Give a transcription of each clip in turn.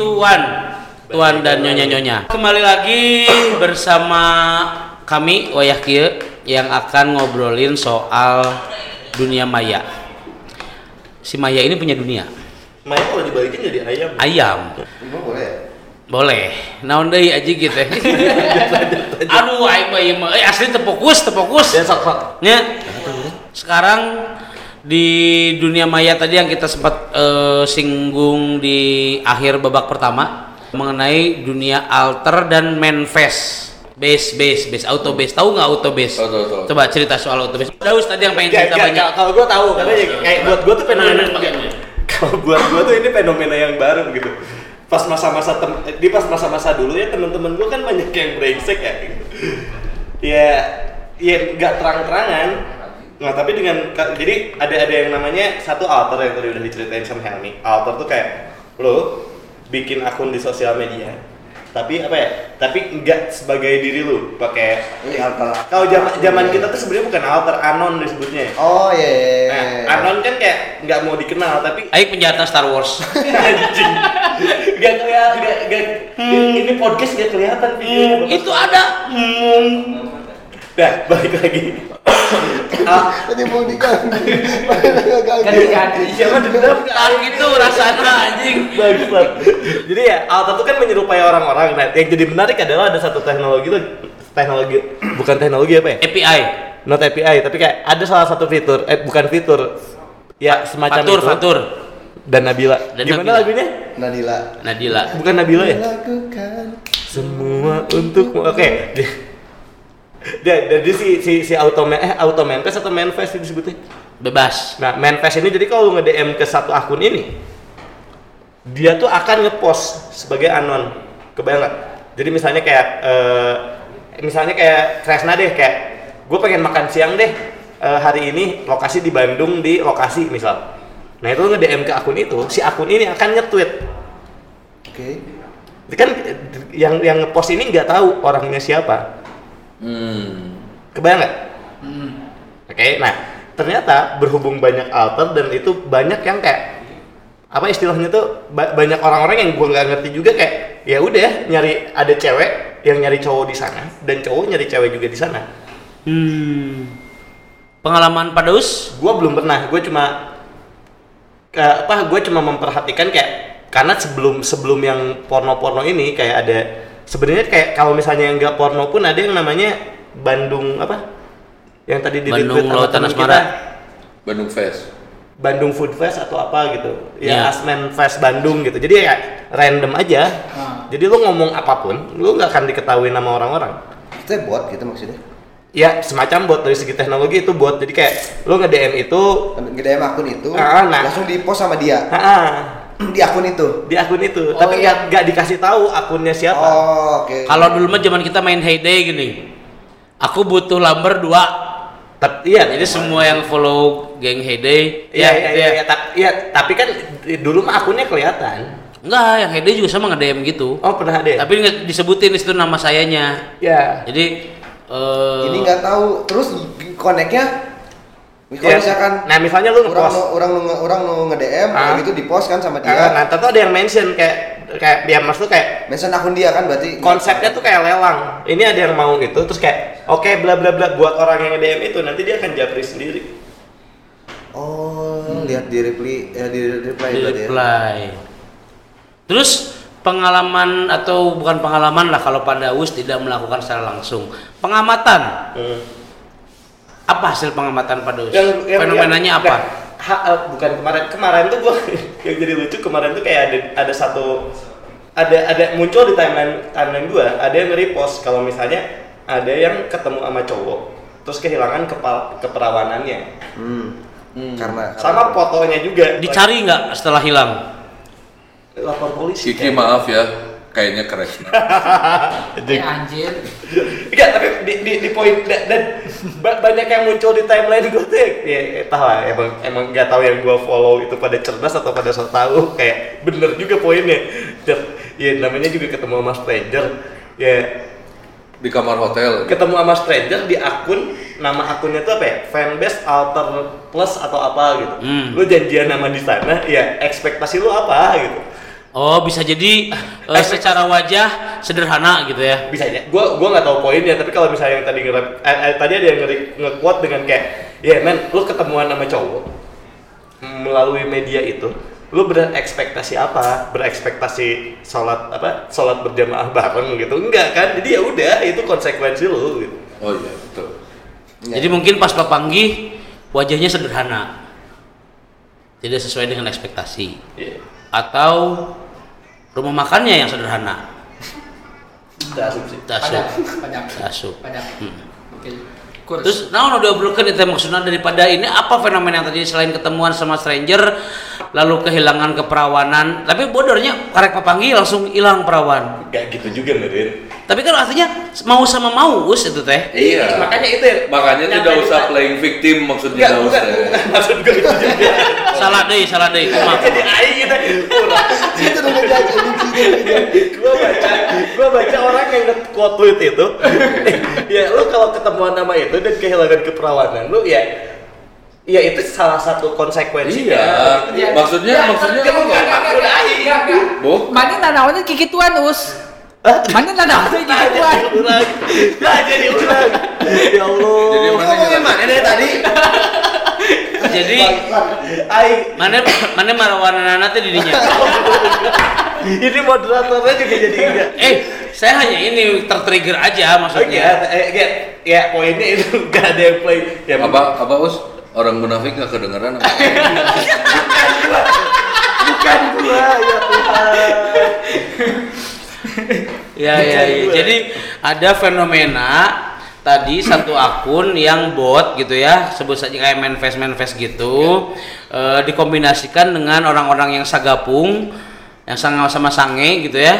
Tuan. Tuan dan nyonya-nyonya. Kembali lagi bersama kami Wayah Kieu yang akan ngobrolin soal dunia maya. Si maya ini punya dunia. Maya kalau dibalikin jadi ayam. Ayam. Emang boleh? Ya? Boleh. Naon deui aji gitu. Aduh aing mah ieu mah eh, asli terfokus terfokus. Dan sok sok. Ya. Sekarang di dunia maya tadi yang kita sempat eh, singgung di akhir babak pertama mengenai dunia alter dan manifest base base base auto base tahu nggak auto base Tahu, tahu, tahu. coba cerita soal auto base Daus tadi yang pengen cerita gak, banyak kalau gue tahu karena ya, kayak buat gue tuh fenomena Nah, kalau buat gue tuh ini fenomena yang baru gitu. Pas masa-masa tem, di pas masa-masa dulu ya teman-teman gue kan banyak yang brengsek ya. Gitu. Ya, ya nggak terang-terangan. Nah tapi dengan jadi ada ada yang namanya satu alter yang tadi udah diceritain sama Helmi. Alter tuh kayak lo bikin akun di sosial media, tapi apa ya? Tapi nggak sebagai diri lu, pakai Ini alter. kalau zaman zaman kita tuh sebenarnya bukan alter anon disebutnya. Oh iya. iya, iya. Nah, anon kan kayak nggak mau dikenal tapi Aing penjahatnya Star Wars anjing. Gak kelihatan, gak, gak, ini podcast gak kelihatan. Bapak. itu ada Nah, balik lagi. Ah, Tadi mau diganti. kan diganti. Siapa dendam tak gitu rasanya anjing Bangsat. Jadi ya, Alta tuh kan menyerupai orang-orang. Nah, yang jadi menarik adalah ada satu teknologi tuh teknologi bukan teknologi apa ya? API Not API, tapi kayak ada salah satu fitur, eh bukan fitur, ya semacam fatur itu. fatur Dan Nabila. Dan Gimana Nabila. lagunya? Nadila. Nadila Bukan Nabila ya? Lakukan. semua untukmu oke jadi, jadi si si si auto eh auto manifest atau manifest itu disebutnya? Bebas. Nah manifest ini jadi kalau nge DM ke satu akun ini dia tuh akan ngepost sebagai anon. Kebayang nggak? Jadi misalnya kayak eh, misalnya kayak Kresna deh kayak gue pengen makan siang deh eh, hari ini lokasi di Bandung di lokasi misal. Nah itu nge DM ke akun itu si akun ini akan nge-tweet. Oke. kan yang yang ngepost ini nggak tahu orangnya siapa Hmm. kebayang nggak oke nah ternyata berhubung banyak alter dan itu banyak yang kayak apa istilahnya tuh ba- banyak orang-orang yang gua nggak ngerti juga kayak ya udah nyari ada cewek yang nyari cowok di sana dan cowok nyari cewek juga di sana hmm. pengalaman Padaus gua belum pernah gue cuma ke- apa gue cuma memperhatikan kayak karena sebelum sebelum yang porno-porno ini kayak ada sebenarnya kayak kalau misalnya yang nggak porno pun ada yang namanya Bandung apa? Yang tadi di Bandung Lautan Asmara. kita, Bandung Fest. Bandung Food Fest atau apa gitu. Ya. ya. Asmen Fest Bandung gitu. Jadi ya random aja. Jadi lu ngomong apa pun lu nggak akan diketahui nama orang-orang. Itu bot gitu maksudnya. ya semacam bot dari segi teknologi itu bot jadi kayak lu nge DM itu. Nge-DM akun itu Ah, nah. langsung di post sama dia. Ah, ah, di akun itu. di akun itu Oh, tapi iya. dikasih tahu akunnya siapa Oh, oke. Kalau dulu mah zaman kita main Heyday gini. Aku butuh lumber dua. Tapi iya, Jadi semua yang follow geng Heyday, Iya, ya, iya, itu iya, ya. iya, ta- iya, tapi kan di- dulu mah akunnya kelihatan. Enggak, yang Heyday juga sama nge-DM gitu. Oh, pernah ada. ya? Tapi nggak disebutin di situ nama sayanya. ya. Jadi eh Ini nggak tahu terus koneknya kalau Ya, misalkan nah misalnya lu orang ngepost orang nu- orang nu nge-DM Ah. gitu di post kan sama dia. Ah, nah, tentu ada yang mention kayak kayak dia maksud kayak Mention akun dia kan berarti konsepnya tuh kayak lelang. Ini ada yang mau itu terus kayak oke bla bla bla buat orang yang nge-DM itu nanti dia akan japri sendiri. Oh, lihat di reply ya di reply di ya. reply. Terus pengalaman atau bukan pengalaman lah kalau Pak Daus tidak melakukan secara langsung. Pengamatan. Hmm. Apa hasil pengamatan Pak? Yang- yang- Fenomenanya yang- apa? nah, ha- eh, bukan kemarin kemarin tuh gua yang jadi lucu kemarin tuh kayak ada ada satu ada ada muncul di timeline timeline gua ada yang nge-repost kalau misalnya ada yang ketemu sama cowok terus kehilangan kepal keperawanannya Hmm. Hmm. Karena sama fotonya juga Dicari nggak setelah hilang? lapor polisi Kiki maaf ya, kayaknya Kresna. anjir. Enggak, tapi di, di, di poin dan, dan ba- banyak yang muncul di timeline gue tuh ya, ya, tahu lah emang emang nggak tahu yang gue follow itu pada cerdas atau pada so tahu kayak bener juga poinnya. Cer- Ya namanya juga ketemu sama stranger ya Di kamar hotel. ketemu sama stranger di akun nama akunnya tuh apa ya fanbase alter plus atau apa gitu Hmm. lu janjian nama di sana ya ekspektasi lu apa gitu Oh, bisa jadi eh, secara wajah sederhana gitu ya. bisa aja gua gua nggak tahu poinnya tapi kalau misalnya yang tadi nge- eh, eh, tadi ada yang nge- nge-quote dengan kayak ya men lu ketemuan sama cowok melalui media itu lu berekspektasi apa berekspektasi sholat apa sholat berjamaah bareng gitu enggak kan jadi ya udah itu konsekuensi lu gitu. Oh iya betul. Jadi mungkin pas papanggi wajahnya sederhana. Tidak sesuai dengan ekspektasi. Iya. Atau rumah makannya yang sederhana. Tasuk. Padang, Tasuk. padang. Hmm. Kurs. Terus nah udah obrolkan itu maksudnya daripada ini apa fenomena yang tadi selain ketemuan sama stranger lalu kehilangan keperawanan. Tapi bodornya karek papanggi langsung hilang perawan. Gak gitu juga Nurdin tapi kan artinya mau sama mau us itu teh. Iya. makanya itu ya Makanya tidak usah playing victim maksudnya bukan, usah. bukan maksud gue itu juga. Salah deh salah deh kumaha jadi aing kita Itu udah gitu. gua baca gua baca orang yang nge-quote tweet itu. Ya lu kalau ketemuan nama itu dan kehilangan keperawanan lu ya ya itu salah satu konsekuensinya Iya. Ya, Maksudnya ya, maksudnya apa? enggak, enggak, enggak, enggak, enggak. Bu? Mana nanawannya kikituan us. Mana nanawannya Nah, kikituan. jadi ulang nah jadi ulang ya Allah Jadi mana ngomongin mana dari tadi? jadi aing mana mana marawanana teh didinya ini moderatornya juga jadi enggak eh saya hanya ini tertrigger aja Oke, maksudnya eh, ya, ya poinnya itu gak ada yang play. Ya, Apa apa us? Orang munafik nggak kedengeran apa? bukan gua ya Tuhan. Ya ya ya. Jadi ada fenomena tadi satu akun yang bot gitu ya, sebut saja kayak manifest manifest gitu, eh, dikombinasikan dengan orang-orang yang sagapung, yang sama-sama sange gitu ya.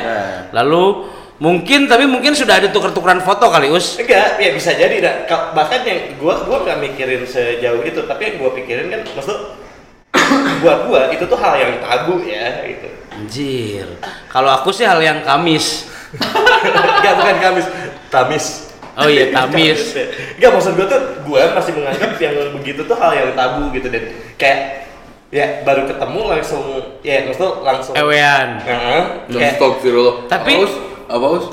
Lalu mungkin tapi mungkin sudah ada tuker-tukeran foto kali us. Enggak, ya bisa jadi dah. Ka- Bahkan yang gua gua nggak mikirin sejauh itu, tapi yang gua pikirin kan maksud buat gua itu tuh hal yang tabu ya gitu. Anjir. Kalau aku sih hal yang kamis. Enggak bukan Kamis, Tamis. Oh iya, Tamis. ya. Enggak maksud gua tuh gua masih menganggap yang begitu tuh hal yang tabu gitu dan kayak ya baru ketemu langsung ya maksudnya langsung Ewean. Heeh, kayak Astagfirullah. Tapi- apa us? Apa us?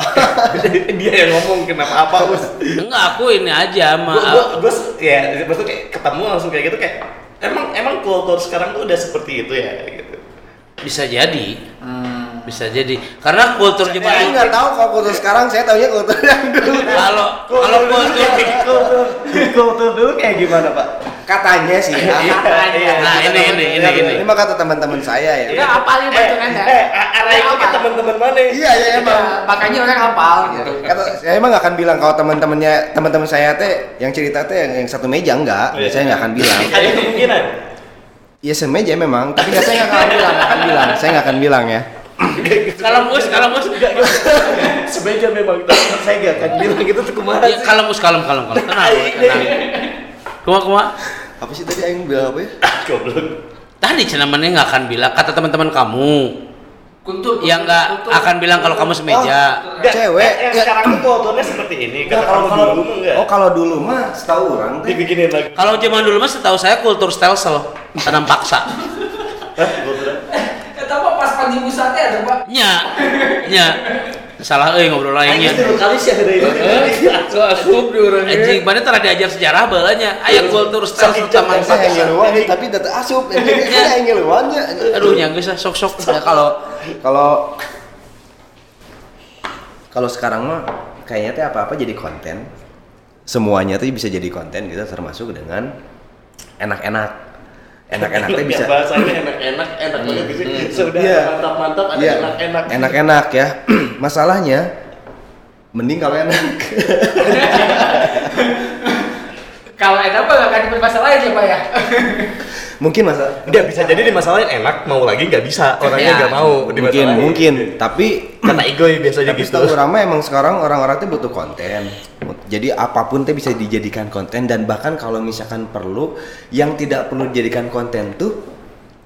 dia yang ngomong kenapa apa Us? Enggak, aku ini aja Gua, ma. gua, gua, ya maksudnya kayak ketemu langsung kayak gitu kayak emang emang kultur sekarang tuh udah seperti itu ya gitu. Bisa jadi. Bisa jadi. Karena kultur Saya Jepang nggak tahu kalau kultur sekarang, saya taunya kultur yang dulu. kalau kalau kultur kultur kultur dulu kayak gimana pak? Katanya sih ya. Iya, Nah, ini ini ini Ya, ini. Ini mah kata teman-teman saya ya. Udah hafal nih Eh, bacaan anda. eh, arah itu ke teman-teman mana? Iya, iya emang. Ya, makanya orang hafal gitu. Kata, saya emang nggak akan bilang kalau teman-temannya teman-teman saya teh yang cerita teh yang, yang satu meja enggak, Iya. saya nggak akan bilang. Ada kemungkinan. Iya semeja memang, tapi nggak saya nggak akan bilang, nggak akan bilang, saya nggak akan bilang ya. Kalau mus, kalau mus. Enggak. Semeja memang tapi saya gak akan bilang gitu tuh ke mana Ya, sih? kalau mus, kalem, kalem, kalem. Tenang, Aing tenang. Kuma, kuma. Apa sih tadi yang bilang apa ya? Goblok. Tadi cenamannya nggak akan bilang. Kata teman-teman kamu Kultur. yang nggak akan bilang kalau kamu semeja. Enggak, Cewek, yang ya. sekarang tuh kulturnya seperti ini. Nggak, Kalau kalau dulu mah enggak. Oh kalau dulu mah setahu orang. Dibikinin lagi. Kalau zaman dulu mas, setahu saya kultur stelsel, tanam paksa. Kultur. Apa pas pagi musate ada pak? Nya, nya. Salah, eh ngobrol lainnya. Kali sih ada ini. So asup di orangnya. Anjing, mana telah diajar sejarah balanya. Ayah kultur stelsel taman Saya paksa. yang ngeluan, tapi data asup, yang ini saya yang ngeluannya. Aduh, nyangga saya sok-sok. Ya kalau kalau kalau sekarang mah kayaknya teh apa-apa jadi konten. Semuanya tuh bisa jadi konten gitu termasuk dengan enak-enak. Enak-enak teh bisa bahasanya enak-enak, enak banget sih. Sudah Iya. mantap-mantap ada Iya, enak-enak. enak-enak ya. Masalahnya mending kalau enak. Kalau enak apa nggak akan dipermasalahin ya pak ya? mungkin masa Enggak bisa jadi dimasalahin enak mau lagi nggak bisa orangnya Ya, nggak mau mungkin mungkin tapi kata egoy biasanya tapi gitu. setahu mah emang sekarang orang-orang tuh butuh konten jadi apa pun tuh bisa dijadikan konten dan bahkan kalau misalkan perlu yang tidak perlu dijadikan konten tuh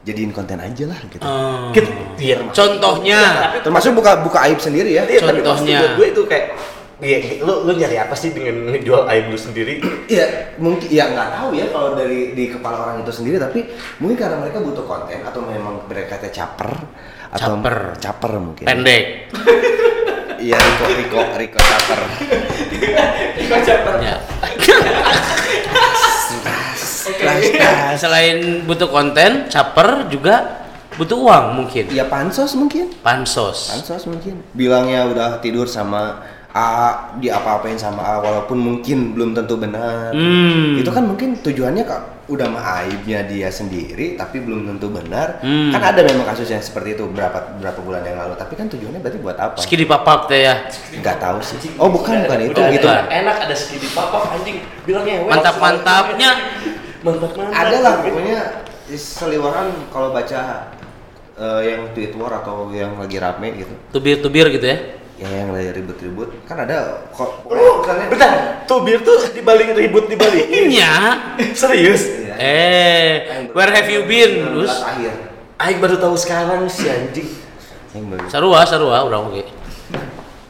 jadiin konten aja lah gitu Hmm. Gitu. Iya. Contohnya, termasuk buka buka aib sendiri ya Iya, tapi Contohnya. buat gue itu kayak Iya, lu lu nyari apa sih dengan ngejual aib lu sendiri? Iya, mungkin ya nggak tahu ya kalau dari di kepala orang itu sendiri tapi mungkin karena mereka butuh konten atau memang mereka teh caper atau Caper. caper mungkin. pendek Iya, Riko Riko Riko caper. ya. Nah, selain butuh konten caper juga butuh uang mungkin ya pansos mungkin. pansos Pansos mungkin. Bilangnya udah tidur sama A, diapa-apain sama A walaupun mungkin belum tentu benar. Hmm. Itu kan mungkin tujuannya kak udah mah aibnya dia sendiri tapi belum tentu benar. Hmm. Kan ada memang kasus yang seperti itu berapa berapa bulan yang lalu. Tapi kan tujuannya berarti buat apa? meski dipapap teh ya Nggak tahu sih. Oh bukan bukan itu Udah gitu. ada enak ada skidi papa anjing bilangnya "Weh, mantap-mantapnya mantap mantap Ada lah pokoknya seliweran kalau baca eh, yang tweet war atau yang lagi rame gitu. tubir-tubir gitu ya Ya yang lagi ribut-ribut kan ada kok Oh, misalnya bentar, tuh bir tuh dibalik ribut dibalik. iya Serius? Iya. eh where have you been 19 Us? akhir. Aing baru tahu sekarang sih anjing. Yang baru. sarua sarua udah oke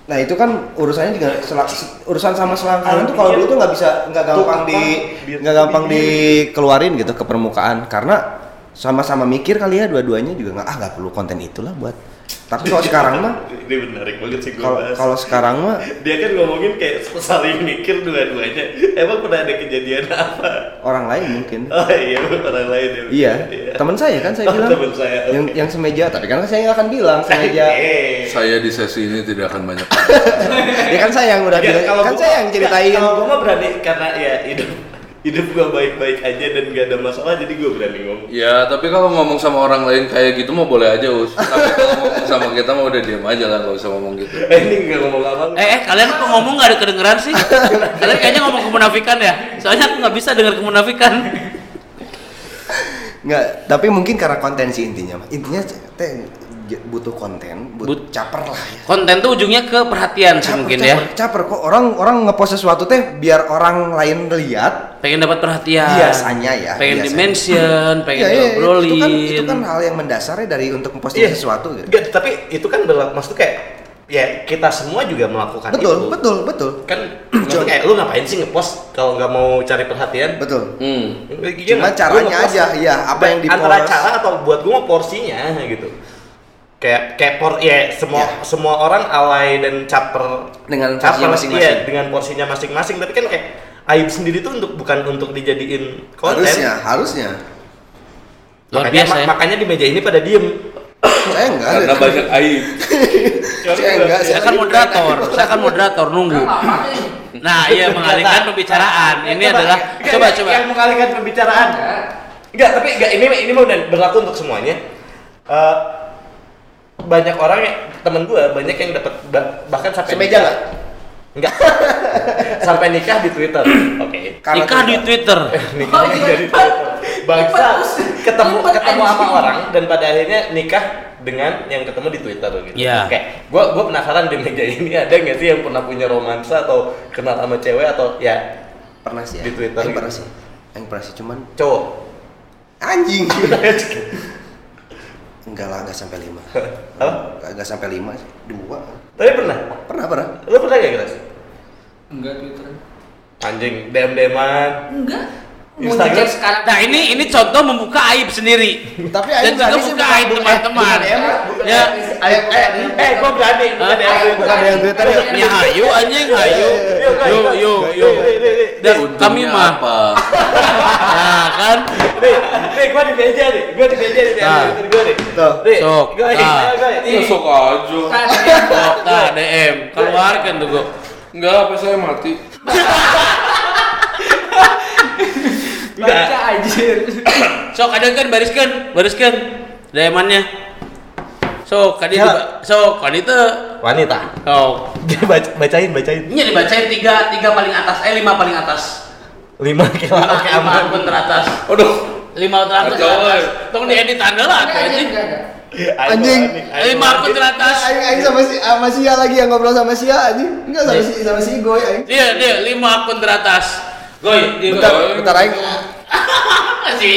Nah itu kan urusannya juga urusan sama selangkangan tuh kalau dulu tuh nggak bisa nggak gampang di nggak gampang dikeluarin gitu ke permukaan karena sama-sama mikir kali ya dua-duanya juga nggak ah nggak perlu konten itulah buat tapi kalau sekarang mah Ini menarik banget sih gue kalau kalau sekarang mah Dia kan ngomongin kayak saling mikir dua-duanya. Emang pernah ada kejadian apa? orang lain mungkin Oh iya, orang lain ya. iya teman saya kan saya Oh, bilang teman saya, yang oke. yang semeja tapi kan saya nggak akan bilang semeja Eh. Saya di sesi ini tidak akan banyak. ya kan saya yang udah Ya, bilang kan gua- saya yang ceritain Kalau gue mah berani karena ya hidup hidup gue baik-baik aja dan gak ada masalah jadi gue berani ngomong. Ya, tapi kalau ngomong sama orang lain kayak gitu mah boleh aja, Us. Tapi kalau ngomong sama kita mah udah diam aja lah, nggak usah ngomong gitu. Eh ini gak ngomong apa eh, eh kalian kok ngomong nggak ada kedengeran sih kalian kayaknya ngomong kemunafikan ya soalnya aku nggak bisa dengar kemunafikan nggak tapi mungkin karena konten sih intinya intinya teh butuh konten butuh But- caper lah ya konten tuh ujungnya ke perhatian sih caper, mungkin caper, ya caper kok orang orang ngepost sesuatu teh biar orang lain lihat pengen dapat perhatian biasanya ya pengen biasanya. dimension pengen Iya, iya, diobrolin itu kan itu kan hal yang mendasarnya dari untuk memposting Iya. sesuatu gitu Enggak, tapi itu kan berlaku maksudnya kayak ya kita semua juga melakukan betul itu. betul betul Kan maksudnya kayak lu ngapain sih ngepost kalau nggak mau cari perhatian? betul Hmm. Cuma caranya aja, iya, apa yang dipost. Antara cara atau buat gua mau porsinya gitu. Kayak kayak por ya semua Iya. semua orang alay dan caper Dengan caper porsinya masing-masing. iya, dengan porsinya masing-masing tapi kan kayak aib sendiri tuh untuk bukan untuk dijadiin konten. harusnya harusnya luar makanya, biasa ya ma- makanya di meja ini pada diem. saya enggak Karena banyak aib. saya enggak saya kan moderator saya kan moderator nunggu nah iya mengalihkan pembicaraan ini Coba, adalah enggak, coba coba yang mengalihkan pembicaraan. Enggak, tapi enggak ini ini mau berlaku untuk semuanya. Eh, banyak orang yang temen gue banyak yang dapat bah- bahkan sampai Semeja nikah. nggak? Enggak. sampai nikah di Twitter. Oke. Karena nikah di. Twitter nikah Oh, di Twitter. Bangsa ketemu ketemu sama orang dan pada akhirnya nikah dengan yang ketemu di Twitter gitu. Iya. Kayak gua gua penasaran di meja ini ada nggak sih yang pernah punya romansa atau kenal sama cewek atau ya pernah sih ya Di Twitter yang gitu. pernah sih yang pernah sih cuman cowok? anjing enggak lah enggak sampai lima Apa? enggak sampai lima sih dua Tapi pernah? pernah pernah Lu pernah gak Gras? Enggak Twitter. Anjing, DM-DMan Enggak. Instagram? sekarang. nah ini ini contoh membuka aib sendiri. Tapi dan Aing juga berani sih buka bukan- aib teman-teman ya. Eh, eh, eh, gua berani, bukan yang Twitter ya ya hayu anjing. Hayu. Yuk nih, nih, nih. dan kami Untungnya mah. apa? nah kan? Nih, nih, gua di meja nih, gua di meja nih, Nah. Gua nih. Tuh. Sok. gua nih, Nah. ayo, guys. Ya sok aja. Nah DM keluarkan tuh gua. Enggak, apa saya mati. Baca anjir. sok ada kan bariskan bariskan DM-annya sok kadi Ya. sok wanita Wanita. Sok. Dia baca, bacain, bacain. Ini dibacain tiga tiga paling atas eh lima paling atas. Lima kilo, lima oke lima aman. akun teratas. Aduh. lima teratas eh. tolong diedit anda lah anjing. Anjing. Ayo, lima akun teratas. Aing aing sama si sama Sia lagi yang ngobrol sama Sia anjing. Enggak sama si sama si Goy aing. dia dia lima akun teratas goy dia Bentar, goy bentar aing. si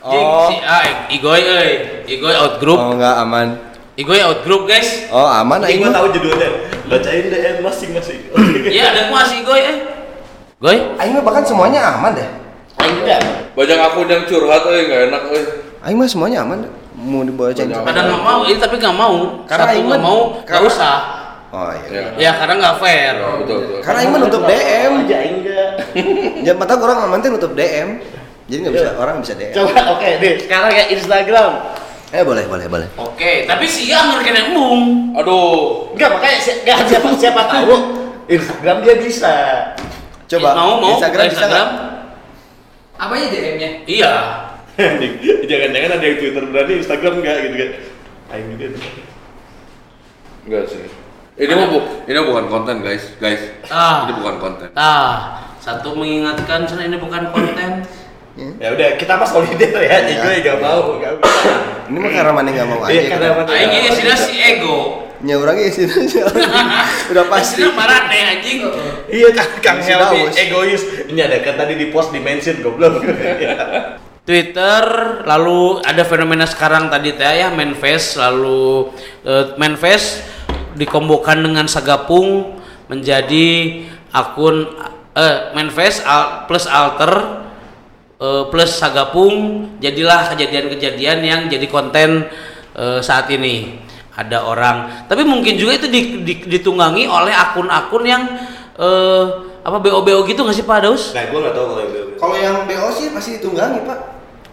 Oh. si ah igoy euy igoy out group Oh enggak aman. Igoy out group guys. Oh, aman aing gua mah. tahu judulnya. Bacain DM masing-masing. Iya ada masih Igoy eh. Goy? Aing mah bahkan semuanya aman deh. Enggak. Banyak akun yang curhat euy enggak enak euy. Aing mah semuanya aman deh. Mau dibacain. Banyak. Pada nggak mau, ini tapi nggak mau. Karena Iman- nggak mau, nggak karena- usah. Oh iya. Ya. Ya karena nggak fair. Betul betul. Karena Aing mah nutup DM. Aja enggak. Ya mata orang aman teh nutup DM. Jadi nggak bisa orang bisa DM. Coba oke deh, sekarang ya Instagram. Eh boleh boleh boleh. Oke, tapi siang ngerken embung. Aduh. Enggak makanya si- enggak siapa siapa tahu Instagram dia bisa. Coba mau mau Instagram bisa Instagram? nggak? Apa aja DM-nya? Iya. Jangan-jangan ada yang Twitter berani Instagram enggak gitu kan. Aing juga tuh. Enggak sih. Ini mah bu, ini bukan konten guys, guys. Ah. Ini bukan konten. Nah, satu mengingatkan sana ini bukan konten. Ya udah, kita mas solider ya. Iya. Gue enggak mau, enggak bisa. Ini mah karena mana nggak mau aja. Iya, karena kan. mana- Aing ini sih si ego. Ya orangnya sih udah pasti. Pasti marah deh anjing. Iya kan Kang Si Helmi egois. Ini ada kan tadi di post di mention goblok. Twitter, lalu ada fenomena sekarang tadi teh ya manifest, lalu eh, manifest dikombokan dengan Sagapung menjadi akun eh manifest al- plus alter eh, plus Sagapung jadilah kejadian-kejadian yang jadi konten eh, saat ini ada orang tapi mungkin juga itu di- di- ditunggangi oleh akun-akun yang eh, apa BO-BO gitu nggak sih Pak Daus? Nah, gue nggak tahu kalau yang itu. Kalau yang BO sih pasti ditunggangi pak.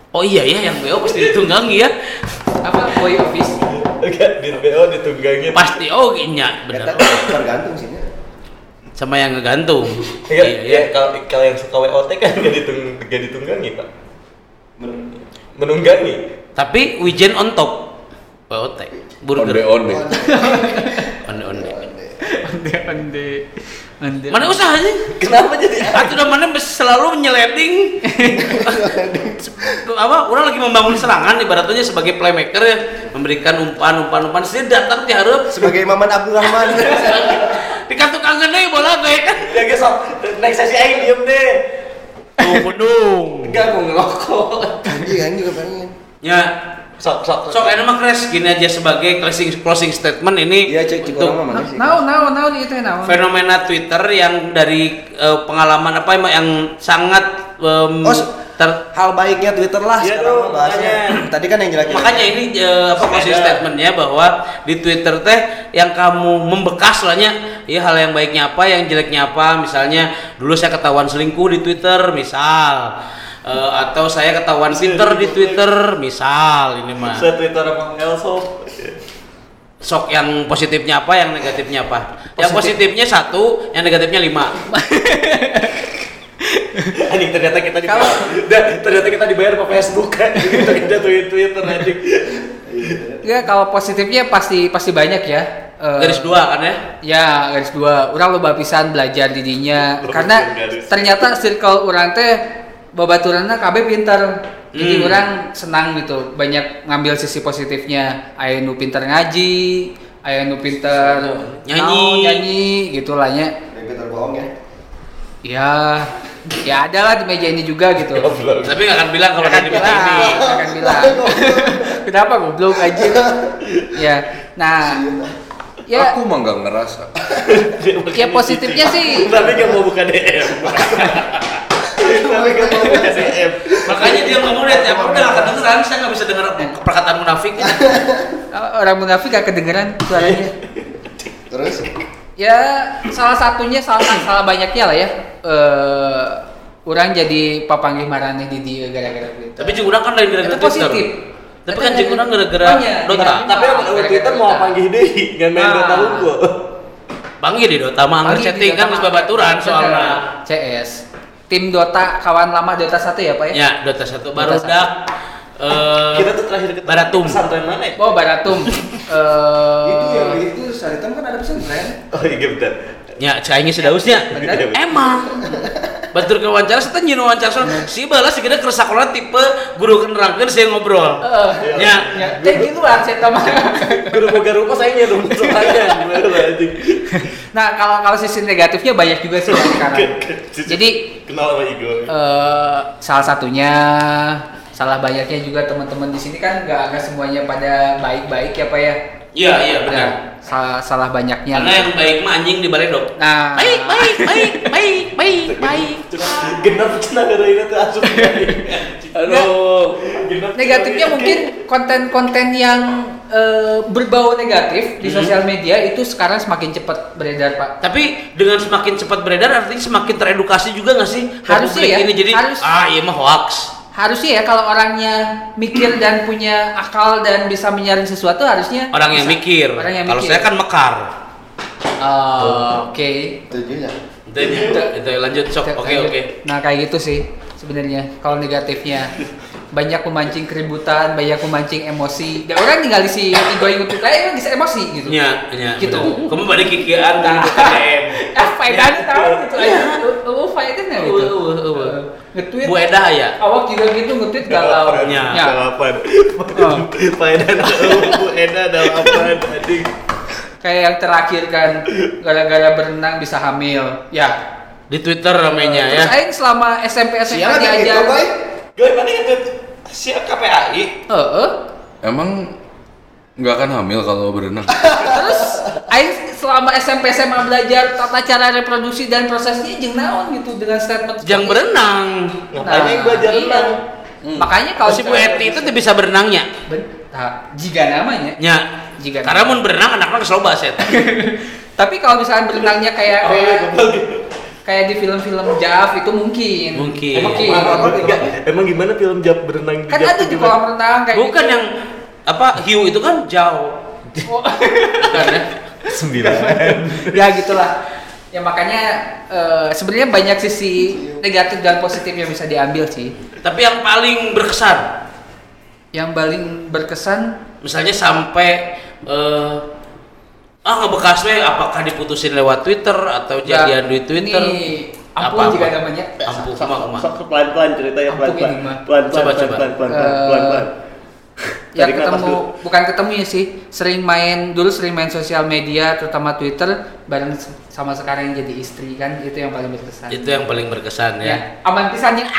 Oh iya ya yang BO pasti ditunggangi ya. Apa boy office? Enggak, di BO ditunggangin. Pasti oh nya Kita bener. tergantung sih. Sama yang ngegantung. Iya, Iya, iya. Kalau kalau yang suka WOT kan nggak ditung nggak ditunggangi pak. Menunggangi. Tapi wijen on top. Onde Burger. onde. Onde onde. Onde onde. Onde. Mana usahanya? Kenapa jadi? Atau udah mana selalu menyeleding apa orang lagi membangun serangan ibaratnya sebagai playmaker ya memberikan umpan umpan umpan sih datang diharap Sebagai Maman Abdurrahman. Di kartu kangen deh bola teh kan Ya guys, sok. next sesi aing diem deh. tuh bedung Enggak mau ngerokok. Anjing aing juga pengen. ya Sok sok. sok enak mah crash gini aja sebagai closing closing statement ini Iya cek cek untuk orang mana sih? Nau nau nau nih itu nau. fenomena Twitter yang dari eh, pengalaman apa emang yang sangat em, Oh, ter- Hal baiknya Twitter lah Iya sekarang bahasnya. makanya. Tadi kan yang jelek makanya ini eh, apa closing statementnya bahwa di Twitter teh yang kamu membekas lahnya ya hal yang baiknya apa yang jeleknya apa misalnya dulu saya ketahuan selingkuh di Twitter misal Eh, atau saya ketahuan pinter di Twitter misal ini mah Saya Twitter sama Elso. sok yang positifnya apa yang negatifnya apa yang Positif. positifnya satu yang negatifnya lima Anjing ternyata kita dibayar. Dan ternyata kita dibayar sama Facebook kan. Kita tweet Twitter anjing. Ya kalau positifnya pasti pasti banyak ya. Eh, garis dua kan ya Ya garis dua. Orang loba pisan belajar didinya Loba karena garis. ternyata circle orang teh babaturanna KB pinter. Jadi Hmm. orang senang gitu banyak ngambil sisi positifnya. Aya nu pinter ngaji, aya nu pinter Nyanyi. naon, nyanyi gitu lah nya. Twitter bohong ya. Ya, ya ada lah di meja ini juga gitu. Goblok. tapi nggak akan bilang kalau akan dari bilang, ini akan bilang. Kenapa goblok aja? ya, nah, ya, Aku mah nggak ngerasa. ya positifnya sih. Tapi gak mau buka DM. Tapi gak mau buka DM. makanya dia ngomong deh apa udah nggak kedengeran saya nggak bisa dengar perkataan munafik Orang munafik gak kedengeran suaranya. Terus Ya, salah satunya salah salah banyaknya lah ya. Eh, orang jadi papanggih marane di dia gara-gara itu. tapi urang kan lain gara-gara Itu positif. Tapi kan jeung dari- urang gara-gara Oh, iya. Dota Gara- Tapi Gara-gara Twitter mau panggil deh, nggak main Nah. Dota unggul. Banggi di Dota mah anggar chatting kan geus babaturan Bener. soalnya CS. Tim Dota kawan lama Dota 1 ya, Pak ya? ya Dota satu baru satu. dak eh Kita tuh terakhir ketemu Baratum. pesantren mana ya? Oh, Baratum. Eh itu yang itu Saritam kan ada pesantren. Oh iya bentar. Nya cai geus dausnya Bener. emang batur ke wawancara saya nyeun wawancara soal si balas segede kersakola tipe guru kenerangkeun saya ngobrol nya ya, kayak gitu lah saya mah. Guru boga rupa saya soalnya anjing. Nah, kalau kalau sisi negatifnya banyak juga sih sekarang. Jadi kenal sama Igo. eh salah satunya salah banyaknya juga teman-teman di sini kan nggak nggak semuanya pada baik-baik ya pak ya Iya, iya benar. Salah, salah banyaknya. Karena yang baik mah anjing di baledog. Nah, Baik, baik, baik, baik, baik, baik. genap cenah gara itu asup Aduh. negatifnya mungkin konten-konten yang eh, berbau negatif di Hmm. sosial media itu sekarang semakin cepat beredar pak. Tapi dengan semakin cepat beredar artinya semakin teredukasi juga nggak sih? Harusnya ya, Ini jadi harus. ah iya mah hoax. Harusnya ya kalau orangnya mikir dan punya akal dan bisa menyaring sesuatu harusnya Orang yang bisa. mikir. Orang yang Kalau mikir. saya kan mekar. Oh, oke. Setuju ya? Itu itu, itu lanjut sok. Oke oke. Nah kayak gitu sih sebenarnya kalau negatifnya banyak memancing keributan, banyak memancing emosi. Dan orang tinggal si Tigo yang itu kayak bisa emosi gitu. Nya, nya. Gitu. bener. Kamu pada kikian Nah. dan KDM. Eh, faedahnya tahu gitu aja. Oh, faedahnya gitu. Uh, uh, uh. Nge-tweet. Bu Eda ya. Awak juga gitu nge-tweet galau. Ya. Ya. Dalapan. Oh. Faedah Bu Eda dalapan anjing. Kayak yang terakhir kan gara-gara berenang bisa hamil. Ya. Di Twitter ramenya ya. Terus Aing selama SMP SMA Siapa diajar. Gue mana itu siap KPAI? Heeh. Emang nggak akan hamil kalau berenang? Terus Aing selama SMP SMA belajar tata cara reproduksi dan prosesnya jeung naon gitu dengan statement Jangan berenang. Ngapain yang belajar iya. renang? Makanya kalau si Bu Eti itu tuh bisa berenangnya. Ben- nah, jika namanya. Nya. Jika Karena mau berenang anak-anak kesoba set. Tapi kalau misalnya berenangnya kayak Oh, iya, kayak, di film-film Jav itu mungkin. Mungkin. Emang Mungkin. gimana, enggak, emang gimana film Jap berenang Kan ada di kolam renang kayak Bukan gitu. yang apa hiu itu kan jauh. Oh. Bukan ya? Sembilan. ya gitulah. Ya makanya eh, sebenarnya banyak sisi negatif dan positif yang bisa diambil sih. Tapi yang paling berkesan, Yang paling berkesan misalnya sampai eh ah ngebekas we apakah diputusin lewat Twitter atau jadian di Twitter? Ini ampun Apa-apa. juga namanya. Ampuh, kumah. sok- sok pelan-pelan ceritanya mah. Pelan-pelan, Coba, coba. pelan-pelan, pelan-pelan, Eh, pelan-pelan. Ya napas ketemu bukan ketemu ya sih, sering main dulu sering main sosial media terutama Twitter bareng sama sekarang yang jadi istri kan itu yang paling berkesan. Itu yang paling berkesan ya. ya. Aman pisannya.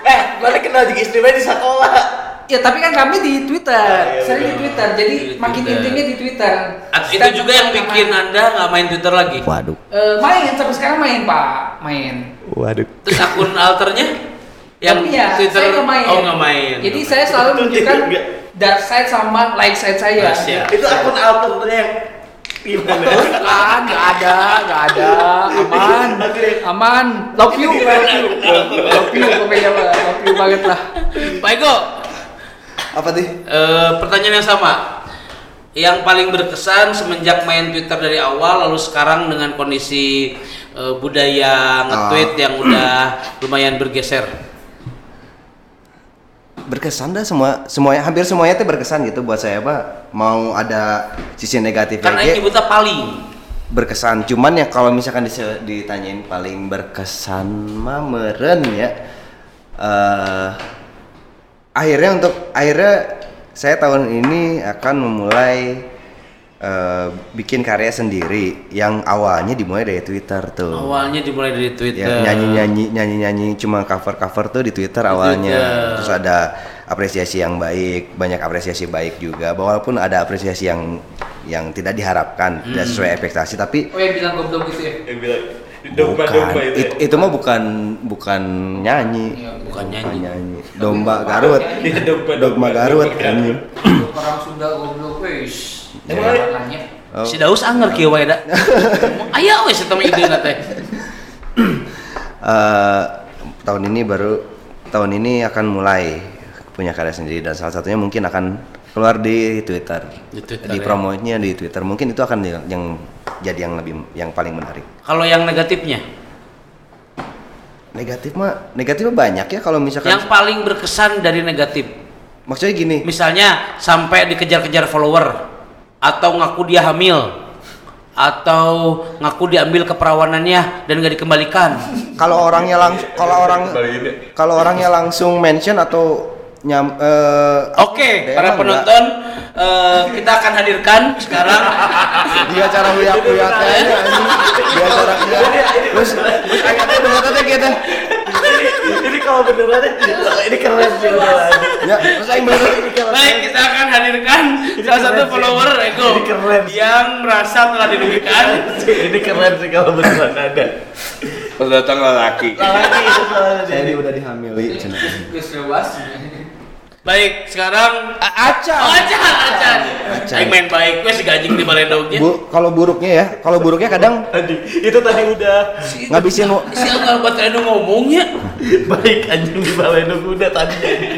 Eh, mana kenal juga istri di sekolah. ya tapi kan kami di Twitter, Ah, iya, sering di. Twitter. Jadi Di makin Twitter. intimnya di Twitter. At- itu Setiap juga yang bikin main. anda nggak main Twitter lagi. Waduh. Eh, main sampai sekarang main Pak, main. Waduh. Terus akun alternya yang Tapi ya, Twitter saya nggak main. oh nggak main. Jadi saya selalu menunjukkan dark side sama light side saya. Rahasia. Itu akun alternya yang gimana? Bukan, nggak ada, nggak ada, aman, aman, love you, love you, love you, pokoknya love you banget lah. Pak Eko, Apa tuh? eh, pertanyaan yang sama. Yang paling berkesan semenjak main Twitter dari awal, lalu sekarang dengan kondisi eh, budaya nge-tweet Ah. yang udah lumayan bergeser. Berkesan dah semua semuanya hampir semuanya tuh berkesan gitu buat saya Pak. Mau ada sisi negatifnya Karena ini buta paling. berkesan. Cuman ya kalau misalkan ditanyain paling berkesan mah meren ya. Eh akhirnya untuk akhirnya saya tahun ini akan memulai eh, bikin karya sendiri yang awalnya dimulai dari Twitter tuh. Awalnya dimulai dari Twitter. Ya, nyanyi-nyanyi nyanyi-nyanyi cuma cover-cover tuh di Twitter awalnya. Twitter. Terus ada apresiasi yang baik, banyak apresiasi baik juga. Walaupun ada apresiasi yang yang tidak diharapkan, tidak Hmm. sesuai ekspektasi, tapi Oh yang bilang goblok gitu ya? Yang bilang domba-domba bukan itu. it- itu mah bukan bukan nyanyi. Iya, Bukan Bukan nyanyi. nyanyi. Domba Garut. Iya, domba- Dogma domba Garut Garut. anjing. Orang Sunda goblok. Emang Makanya. Oh. Si Daus anger kieu wae da. Aya we idena teh. Eh, tahun ini baru tahun ini akan mulai punya karya sendiri dan salah satunya mungkin akan keluar di Twitter. Di Twitter, Di ya. promonya di Twitter. Mungkin itu akan yang, yang jadi yang lebih yang paling menarik. Kalau yang negatifnya, Negatif mah negatif mah banyak ya kalau misalkan yang paling berkesan dari negatif. maksudnya gini. Misalnya sampai dikejar-kejar follower atau ngaku dia hamil. Atau ngaku diambil keperawanannya dan gak dikembalikan. Kalau orangnya langsung kalau orang kalau orangnya langsung mention atau nyam eh, Oke, DM para penonton eh, kita akan hadirkan sekarang. Dia cara aja anjing. dia cara uyak terus terus udah kata gitu Ini kalau beneran ini keren sih ya terus aing bener ini kalau Baik, kita akan menghadirkan salah satu follower Ego Ini keren. yang merasa telah dirugikan. ini keren sih kalau beneran ada. Pas datang lelaki. Lagi itu soalnya Saya udah dihamili bebas. Baik, sekarang Acan. Oh, acan, acan. Acan. Aing main baik, gue si gajing di balendognya. Bu, kalau buruknya ya, kalau buruknya kadang Tadi itu tadi udah ngabisin Si Angga baterai nu ngomongnya. baik anjing di baleno udah tadi jadi.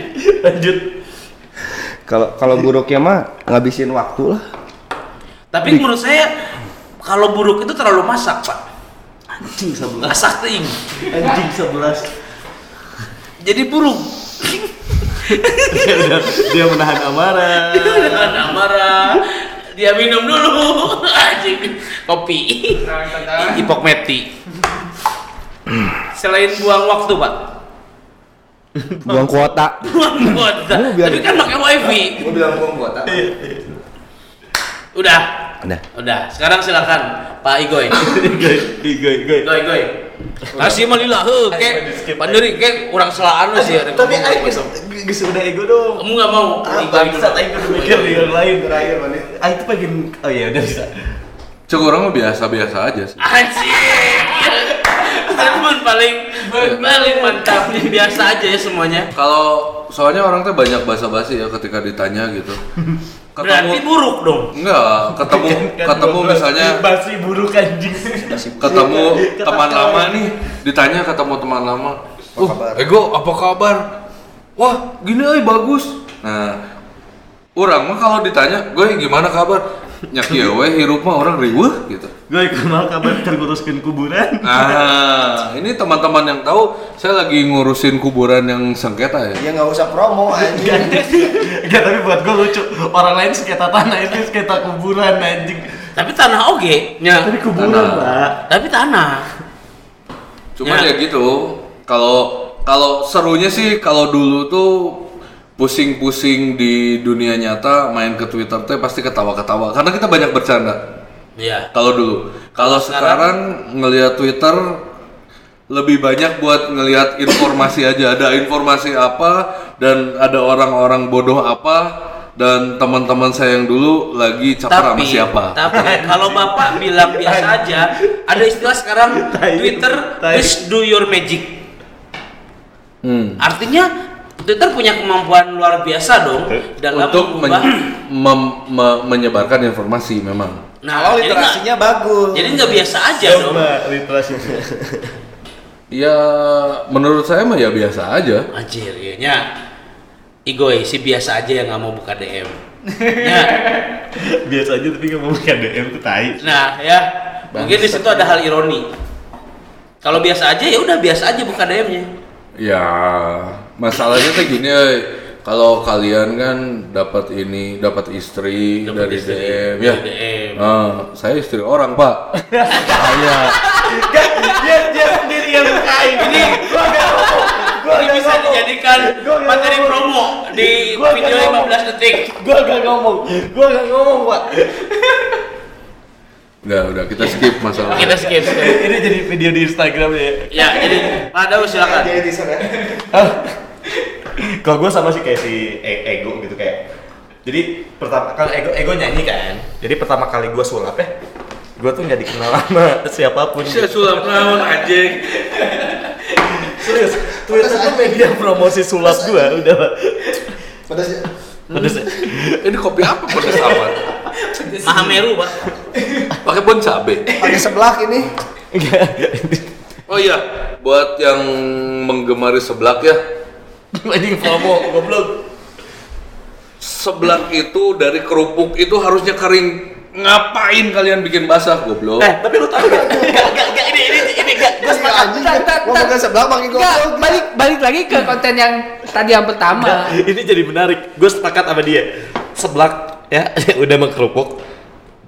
Lanjut. kalau kalau buruknya mah ngabisin waktu lah. Tapi menurut saya kalau buruk itu terlalu masak, Pak. Anjing sebelas. Masak ting. Anjing sebelas. Jadi buruk. Dia, udah, dia menahan amarah. Dengan amarah. Dia minum dulu. Anjing. Kopi. Hipokmeti. Selain buang waktu, Pak. Buang kuota. Buang kuota. Tapi kan pakai wifi. Gua bilang buang kuota. Udah. Udah. Udah. Sekarang silakan Pak Igoy. Igoy, igoy, igoy. Igoy, Igoy. Kasih mah lila heuh, kek panderi kek urang selaan sih ada Tapi aing geus geus udah ego dong. Kamu nggak mau Ah, bangsat aing kudu mikir di yang lain terakhir mana. Aing tuh pengen oh iya udah bisa. Cuk orang mah biasa-biasa aja sih. Anjing. Statement paling paling mantap nih biasa aja ya semuanya. Kalau soalnya orang tuh banyak basa-basi ya ketika ditanya gitu. Berarti buruk dong. enggak, ketemu Kan ketemu misalnya masih buruk anjing. ketemu Kata teman lama nih, ditanya ketemu teman lama. Apa "Uh, kabar?" Ego, apa kabar? Wah, gini euy bagus. Nah, orang mah kalau ditanya, "Gue gimana kabar?" Nyak ieu we hirup mah orang riweuh gitu. Gue kumaha kabar terguruskeun kuburan. Nah, ini teman-teman yang tahu saya lagi ngurusin kuburan yang sengketa ya. Ya nggak usah promo anjing. Enggak, tapi buat gue lucu. Orang lain sekitar tanah ini sekitar kuburan anjing. Tapi tanah oge nya. Tapi kuburan, Tanah. Pak. Tapi tanah. Cuman Ya. ya, gitu. Kalau kalau serunya sih kalau dulu tuh pusing-pusing di dunia nyata main ke Twitter teh pasti ketawa-ketawa karena kita banyak bercanda. Iya. Kalau dulu, kalau sekarang ngelihat Twitter lebih banyak buat ngelihat informasi aja. Ada informasi apa dan ada orang-orang bodoh apa dan teman-teman saya yang dulu lagi caper sama Tapi, siapa. tapi kalau bapak bilang biasa aja, ada istilah sekarang. Twitter please do your magic. Hmm. Artinya Twitter punya kemampuan luar biasa dong dalam Untuk men- mem- me- menyebarkan informasi memang. Nah, Kalau jadi nggak literasinya bagus. jadi nggak biasa aja dong. Coba literasinya. Ya menurut saya mah ya biasa aja. Anjir, ya nya. Igoy si biasa aja yang nggak mau buka DM. Ya. Biasa aja tapi nggak mau buka DM tuh tai. Nah, ya. Mungkin di situ ada hal ironi. Kalau biasa aja ya udah biasa aja buka DM-nya. Ya masalahnya tuh gini, eh, kalau kalian kan dapat ini, dapat istri Dapat dari istri, DM, ya. DM. Ah, saya istri orang pak. Saya. dia dia sendiri yang bukain. Ini gua enggak ngomong. Gua Ini bisa ngomong. dijadikan Gua materi ngomong. promo di Gua video ngomong. 15 detik. Gua enggak ngomong. Gua enggak ngomong, Pak. Udah, udah kita skip masalah. Kita skip. skip. Ini jadi video di Instagram ya. Ya, jadi Pak Daus silakan. Jadi teaser ya. Kalau gue sama sih kayak si E- Ego gitu kayak. Jadi pertama kalau Ego Ego nyanyi kan. Jadi pertama kali gue sulap ya, gue tuh nggak dikenal sama siapa pun. Saya sulap naon anjing. Serius, Twitter tuh media promosi sulap gue udah. Pedas ya. Pedes ya? Ini kopi apa pedas amat? Mahameru, Pak. Pakai bon cabe. Pakai sebelah ini. Oh iya, buat yang menggemari seblak ya. Anjing promo goblok. Seblak itu dari kerupuk itu harusnya kering. Ngapain kalian bikin basah goblok? Eh, tapi lu tahu gak? Enggak, enggak, enggak, ini, ini, ini, enggak. Gue sepakat. Tat. pakai sebelah Enggak, goblok. balik balik lagi ke konten yang tadi yang pertama. Ini jadi menarik. Gue sepakat sama dia. Seblak ya udah mengkerupuk,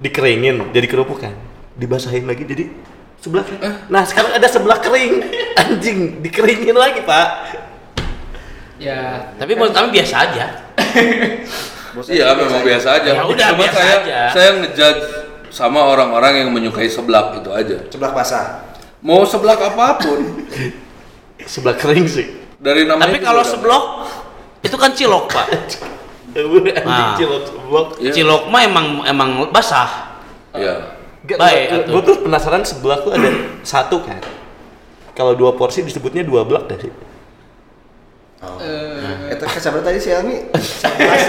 dikeringin jadi kerupuk kan, dibasahin lagi jadi seblak. Nah sekarang ada seblak kering, anjing dikeringin lagi pak. Ya, Tapi menurut kami biasa aja. Iya, memang biasa aja. Ya udah, Cuma biasa saya aja. saya ngejudge sama orang-orang yang menyukai seblak itu aja. Sebelah basah. Mau seblak apa pun Seblak kering sih. dari namanya Tapi kalau seblok itu kan cilok, Pak. Nah. cilok seblak. Iya. Cilok mah emang emang basah. Iya. Baik, gue tuh penasaran seblak tuh ada satu kan. Kalau dua porsi disebutnya dua blak dah sih. Eh, Itu kesabar tadi si Almi. 11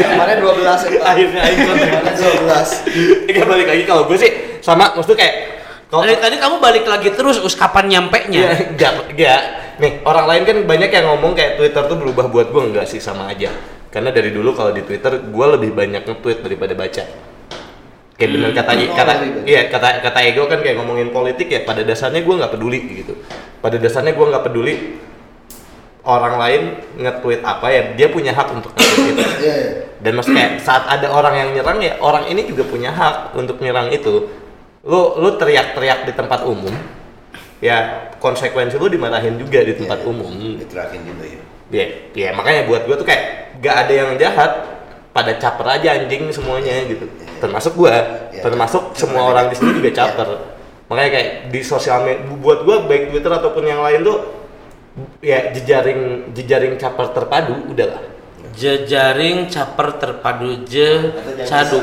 kemarin 12 itu. Akhirnya aing Kemarin 12. Enggak balik lagi kalau gue sih sama maksudnya kayak kalau Dari tadi kamu balik lagi terus, us kapan nyampe Iya, nya? enggak, enggak. Nih, orang lain kan banyak yang ngomong kayak Twitter tuh berubah buat gue enggak sih sama aja. Karena dari dulu kalau di Twitter gue lebih banyak nge-tweet daripada baca. Kayak bener kata Oh, kata lebih banyak. iya kata kata ego kan kayak ngomongin politik ya pada dasarnya gue nggak peduli gitu. Pada dasarnya gue nggak peduli orang lain nge-tweet apa ya dia punya hak untuk nge-tweet itu. Iya, iya. Dan maksudnya saat ada orang yang nyerang ya orang ini juga punya hak untuk nyerang itu. Lu lu teriak-teriak di tempat umum, ya konsekuensi lu dimarahin juga di tempat Iya, iya. umum. Diterakin juga ya. Ya, ya makanya buat gua tuh kayak gak ada yang jahat, pada caper aja anjing semuanya gitu. Termasuk gua, Iya. termasuk semua orang di sini juga Iya. caper. Makanya kayak di sosial media buat gua baik Twitter ataupun yang lain tuh ya jejaring jejaring caper terpadu udahlah. Jejaring caper terpadu je cadu.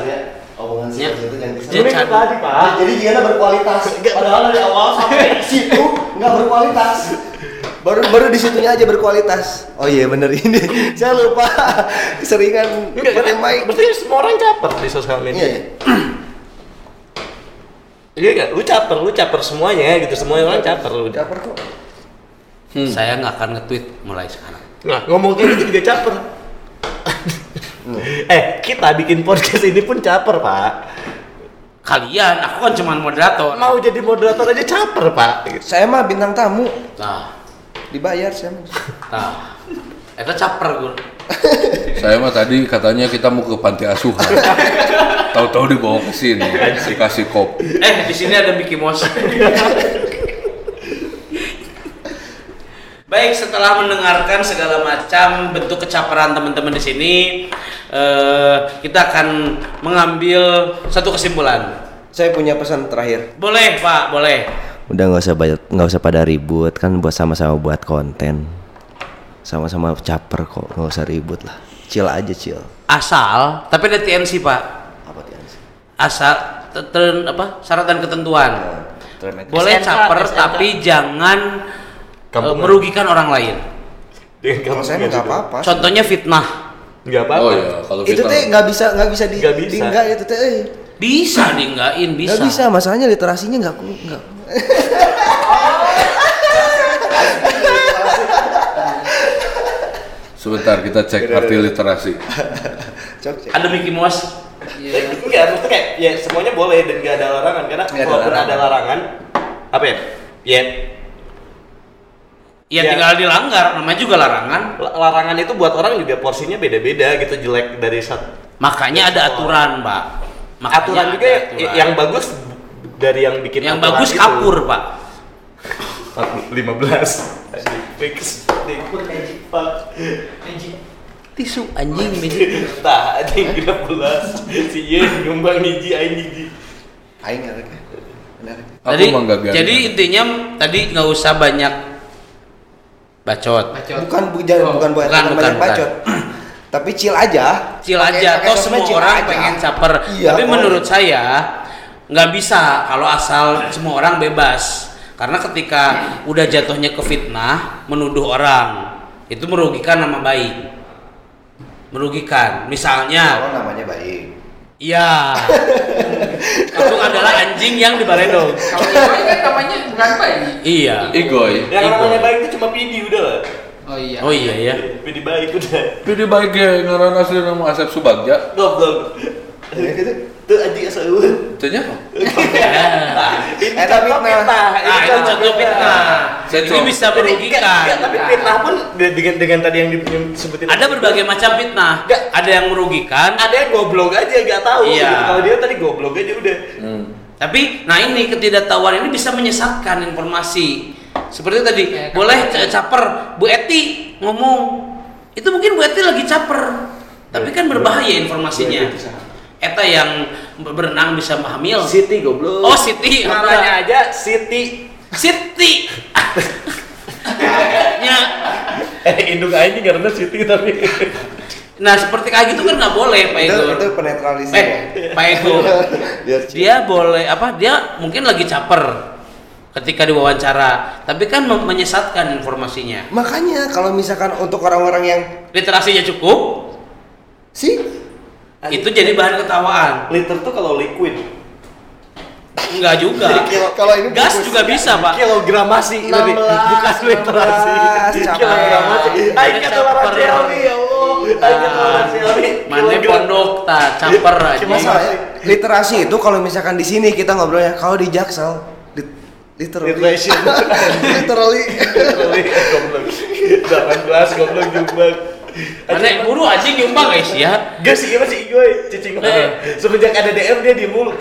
Omongan Ya. seperti itu jangan disebut. cadu. Pak. Jadi dia berkualitas. Padahal dari awal sampai situ nggak berkualitas. Baru baru di situnya aja berkualitas. Oh iya bener ini. Saya lupa. Seringan berarti semua orang caper di sosial Iya. media. iya. Iya kan? Lu caper, lu caper semuanya gitu. Semua orang caper lu. Caper kok. Saya nggak akan nge-tweet mulai sekarang. Nah, ngomong kayak gitu juga caper. eh, kita bikin podcast ini pun caper, Pak. Kalian, aku kan cuma moderator. Mau jadi moderator aja caper, Pak. Saya mah bintang tamu Nah, dibayar saya mah. nah. Itu caper gue. Saya mah tadi katanya kita mau ke panti asuhan. Tahu-tahu dibawa ke sini, dikasih kop. Eh, di sini ada Mickey Mouse. Baik, setelah mendengarkan segala macam bentuk kecaperan teman-teman di sini, eh, kita akan mengambil satu kesimpulan. Saya punya pesan terakhir. Boleh, Pak, boleh. Udah nggak usah banyak nggak usah pada ribut kan buat sama-sama buat konten. Sama-sama caper kok nggak usah ribut lah. Chill aja chill. Asal, tapi ada TNC, Pak. Apa sih? Asal te- te- apa? Syarat dan ketentuan. Terus Boleh caper tapi jangan eh, Kampungan. merugikan orang lain. Dengan Kalau saya nggak apa-apa. Contohnya fitnah. Enggak apa-apa. Oh iya, kalau Itu kita teh nggak bisa nggak bisa di Nggak bisa. di enggak itu teh. eh. Bisa dienggain, bisa. Nggak bisa masalahnya literasinya nggak ku nggak. sebentar kita cek arti literasi. Ada Mickey Mouse. Iya. Enggak, maksudnya kayak ya semuanya boleh dan enggak ada larangan karena Nggak ada larangan. ada larangan apa ya? Ya Ya, Ya. tinggal dilanggar, namanya juga larangan. la- larangan itu buat orang juga porsinya beda-beda gitu jelek dari satu Makanya ada aturan, Pak. Makanya aturan juga ada ya- aturan. yang bagus dari yang bikin yang aturan bagus itu. kapur, Pak. 15 fix Pak. Tisu anjing magic. Tah, anjing 13 si Yen nyumbang hiji aing hiji. Aing biarin. jadi intinya tadi nggak usah banyak bacot. Bacot. Bukan bu, jangan, Oh, bukan bukan bukan, bukan, bukan, bacot. Tapi chill aja. Cil Pakai- aja, toh semua chill orang aja. pengen caper. Iya, Tapi boleh. menurut saya nggak bisa kalau asal semua orang bebas. Karena ketika udah jatuhnya ke fitnah, menuduh orang, itu merugikan nama baik. Merugikan. Misalnya, Kalau namanya baik. Iya. Itu adalah anjing yang dibaledog. Kalau Igoy kan namanya bukan bayi. Iya. Igoy. Yang Igo. namanya baik itu cuma Pidi udah lah. Oh iya. Oh iya ya. Pidi baik udah. Pilih baik ya, ngaran asli nama Asep Subagja. Goblok. Ya gitu. Tuh anjing asal eueuh. Cenya? Ini Eh, tapi contoh fitnah. Nah, itu contoh fitnah. Saya Ini bisa merugikan. tapi fitnah pun de- dengan dengan tadi yang di- yang disebutin Ada berbagai macam fitnah. Ada yang merugikan, ada yang goblok aja gak tahu Iya. gitu. kalau dia tadi goblok aja udah Hmm. Tapi, nah ini ketidaktahuan ini bisa menyesatkan informasi. Seperti tadi, Kayak boleh caper, Bu Eti ngomong, itu mungkin Bu Eti lagi caper, tapi kan berbahaya informasinya. Eta yang berenang bisa hamil. Siti goblok Oh Siti, namanya aja Siti Siti. ya, eh induk aja karena Siti tapi Nah seperti kayak gitu kan nggak boleh Pak itu, Ego. itu penetralisir Eh, ya. Pak Ego. Biar dia boleh apa? Dia mungkin lagi caper ketika diwawancara, tapi kan menyesatkan informasinya. makanya kalau misalkan untuk orang-orang yang Literasinya cukup, sih itu jadi bahan ketawaan. Liter tuh kalau liquid. Enggak juga. kalau ini Gas juga bisa, Pak. Kilogramasi 16, bukan literasi. 16, capai. Kilogramasi. Aing ketularan caper. Xiaomi ya Allah. Aing Xiaomi. Mana pondok tak caper aja. masalahnya literasi itu kalau misalkan di sini kita ngobrolnya kalau di Jaksel lit- literally literally Literally, goblok. 18 goblok jumbang. Mana buru anjing nyumbang guys ya. Gak sih, gimana sih gue cicing Eh. Semenjak ada DM dia di mulu.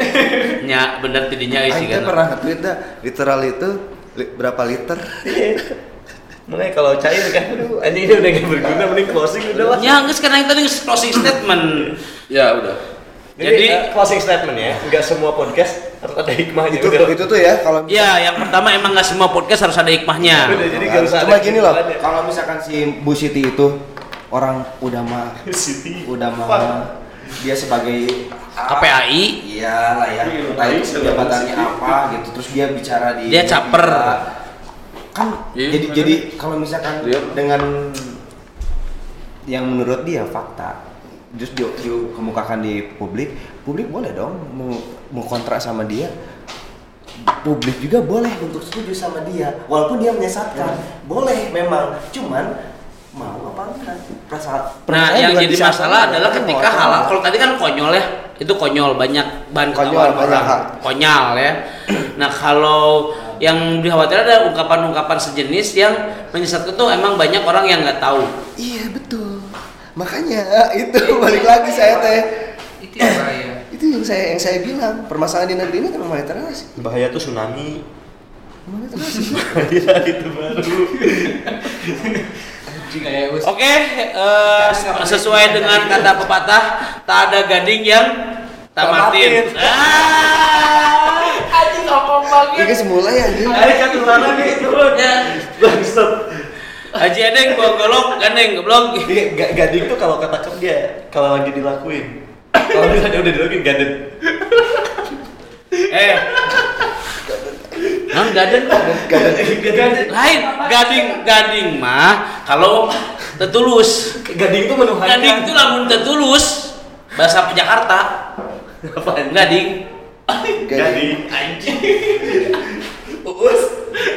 Nya bener tidinya guys Aing kan. pernah nge-tweet dah literal itu li- berapa liter Makanya kalau cair kan, aduh, anjing ini udah gak berguna, mending closing udah lah. Nya geus kan yang tadi closing statement. Ya udah. Jadi, Jadi- eh, closing statement ya, nggak semua podcast harus ada hikmahnya. itu udah. itu tuh ya kalau Ya, yang pertama emang nggak semua podcast harus ada hikmahnya. Udah, jadi nggak usah cuma gini loh kalau misalkan si Bu Siti itu orang udah mah Siti. udah mah dia sebagai KPAI iyalah ya. Entah itu jabatannya apa gitu. Terus dia bicara di Dia caper. kan Iya, jadi bener. jadi kalau misalkan Dia- dengan yang menurut dia fakta terus dia dikemukakan di publik publik boleh dong mau mau kontrak sama dia. Publik juga boleh untuk setuju sama dia walaupun dia menyesatkan. Boleh memang. Cuman mau apa enggak Perasa- Nah, yang jadi masalah adalah ketika atau halal. Kalau tadi kan konyol ya, itu konyol banyak bahan Konyol, banyak orang. Konyol ya. Nah, kalau yang dikhawatirkan ada ungkapan-ungkapan sejenis yang menyesatkan tuh emang banyak orang yang nggak tahu. iya betul makanya itu balik lagi saya teh Itu yang bahaya. itu yang saya yang saya bilang permasalahan di negeri ini kan memang literasi Bahaya tuh tsunami. Bahaya itu baru. Anjing kayak us. Oke, eh, sesuai dengan kata pepatah, tak ada gading yang tamatin. Tamatin. Ah, Anjing ngomong banget. ini semula ya anjing Ayo kan tularan nih turun. ya. Bangsat. Haji Edeng bawa golok, gandeng, goblok. Iya, ga- gading tuh kalau kata kerja, kalau lagi dilakuin. Kalau misalnya udah dilakuin gading. Eh. Non gading. Gading. Lain, gading, gading mah kalau tetulus. Gading tuh menuhankan. Gading itu lamun tetulus. Bahasa Jakarta. Apaan? Gading. Gading. Anjing. Uus.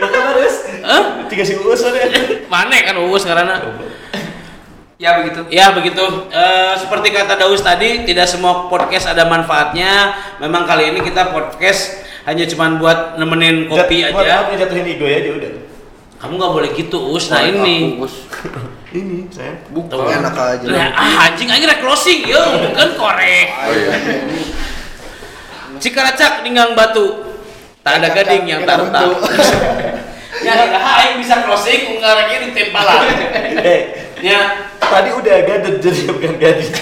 Maka harus. Hah? Tiga si uus ada. Mana kan uus karena Ya begitu. Ya begitu. Eh, seperti kata Daus tadi, tidak semua podcast ada manfaatnya. Memang kali ini kita podcast hanya cuman buat nemenin kopi Buat aja. apa jatuhin ego aja udah. Kamu nggak boleh gitu, Us. Nah ini. Ini saya. Tuh. enak aja Nah, ah, anjing akhirnya closing, yo, bukan korek. Oh iya. Cikaracak ninggang batu. Tak ada gading yang tarta. bentuk. Ya, kira aing bisa closing, unggaranya ditembalan. Eh, Ya, tadi udah gadet jadi bukan gading.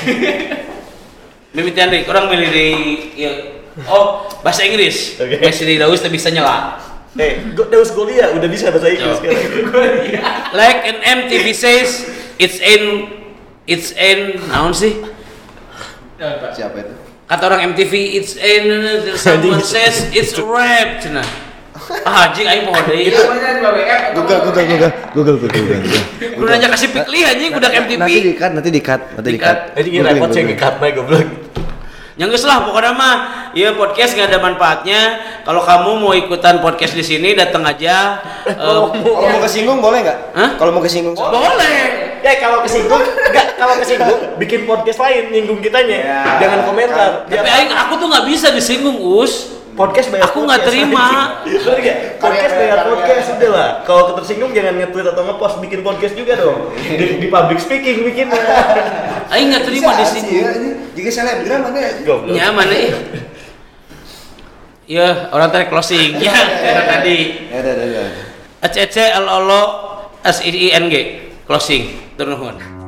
mimitian deh, orang milih di ya. Oh, bahasa Inggris. Oke. Masih di Daus bisa nyela. Eh, go- Daus Golia udah bisa bahasa Inggris. Like an MTV says, it's in it's in naon sih? siapa itu Kata orang MTV it's in someone says it's rap cenah. Ah, anjing aing poho deui. Itu di WF? Google Google Google Google Google Google Kudu nanya kasih pikli anjing budak MTV. nanti di cut nanti di cut nanti di Di-cut. cut Jadi ini repot saya nge-cut mah goblok. Yang lah pokoknya mah ya podcast gak ada manfaatnya. Kalau kamu mau ikutan podcast di sini datang aja. Eh, kalau mau kesinggung boleh nggak Hah? kalau mau kesinggung boleh. Ya kalau kesinggung, enggak kalau kesinggung bikin podcast lain nyinggung kitanya. Ya, Jangan komentar. Tapi aing aku tuh nggak bisa disinggung, Us. Podcast bayar Aku nggak podcast. terima. Bener nggak? Podcast bayar podcast udah lah. Kalau ketersinggung jangan nge-tweet atau nge-post bikin podcast juga dong. Di, di public speaking bikin. Aing nggak terima disinggung. jika selebgram ada Goblok. Nyaman eh. Ya, orang tadi closing. Ya, kayak tadi. ya udah ACC L O L O S I I N G closing. Turun.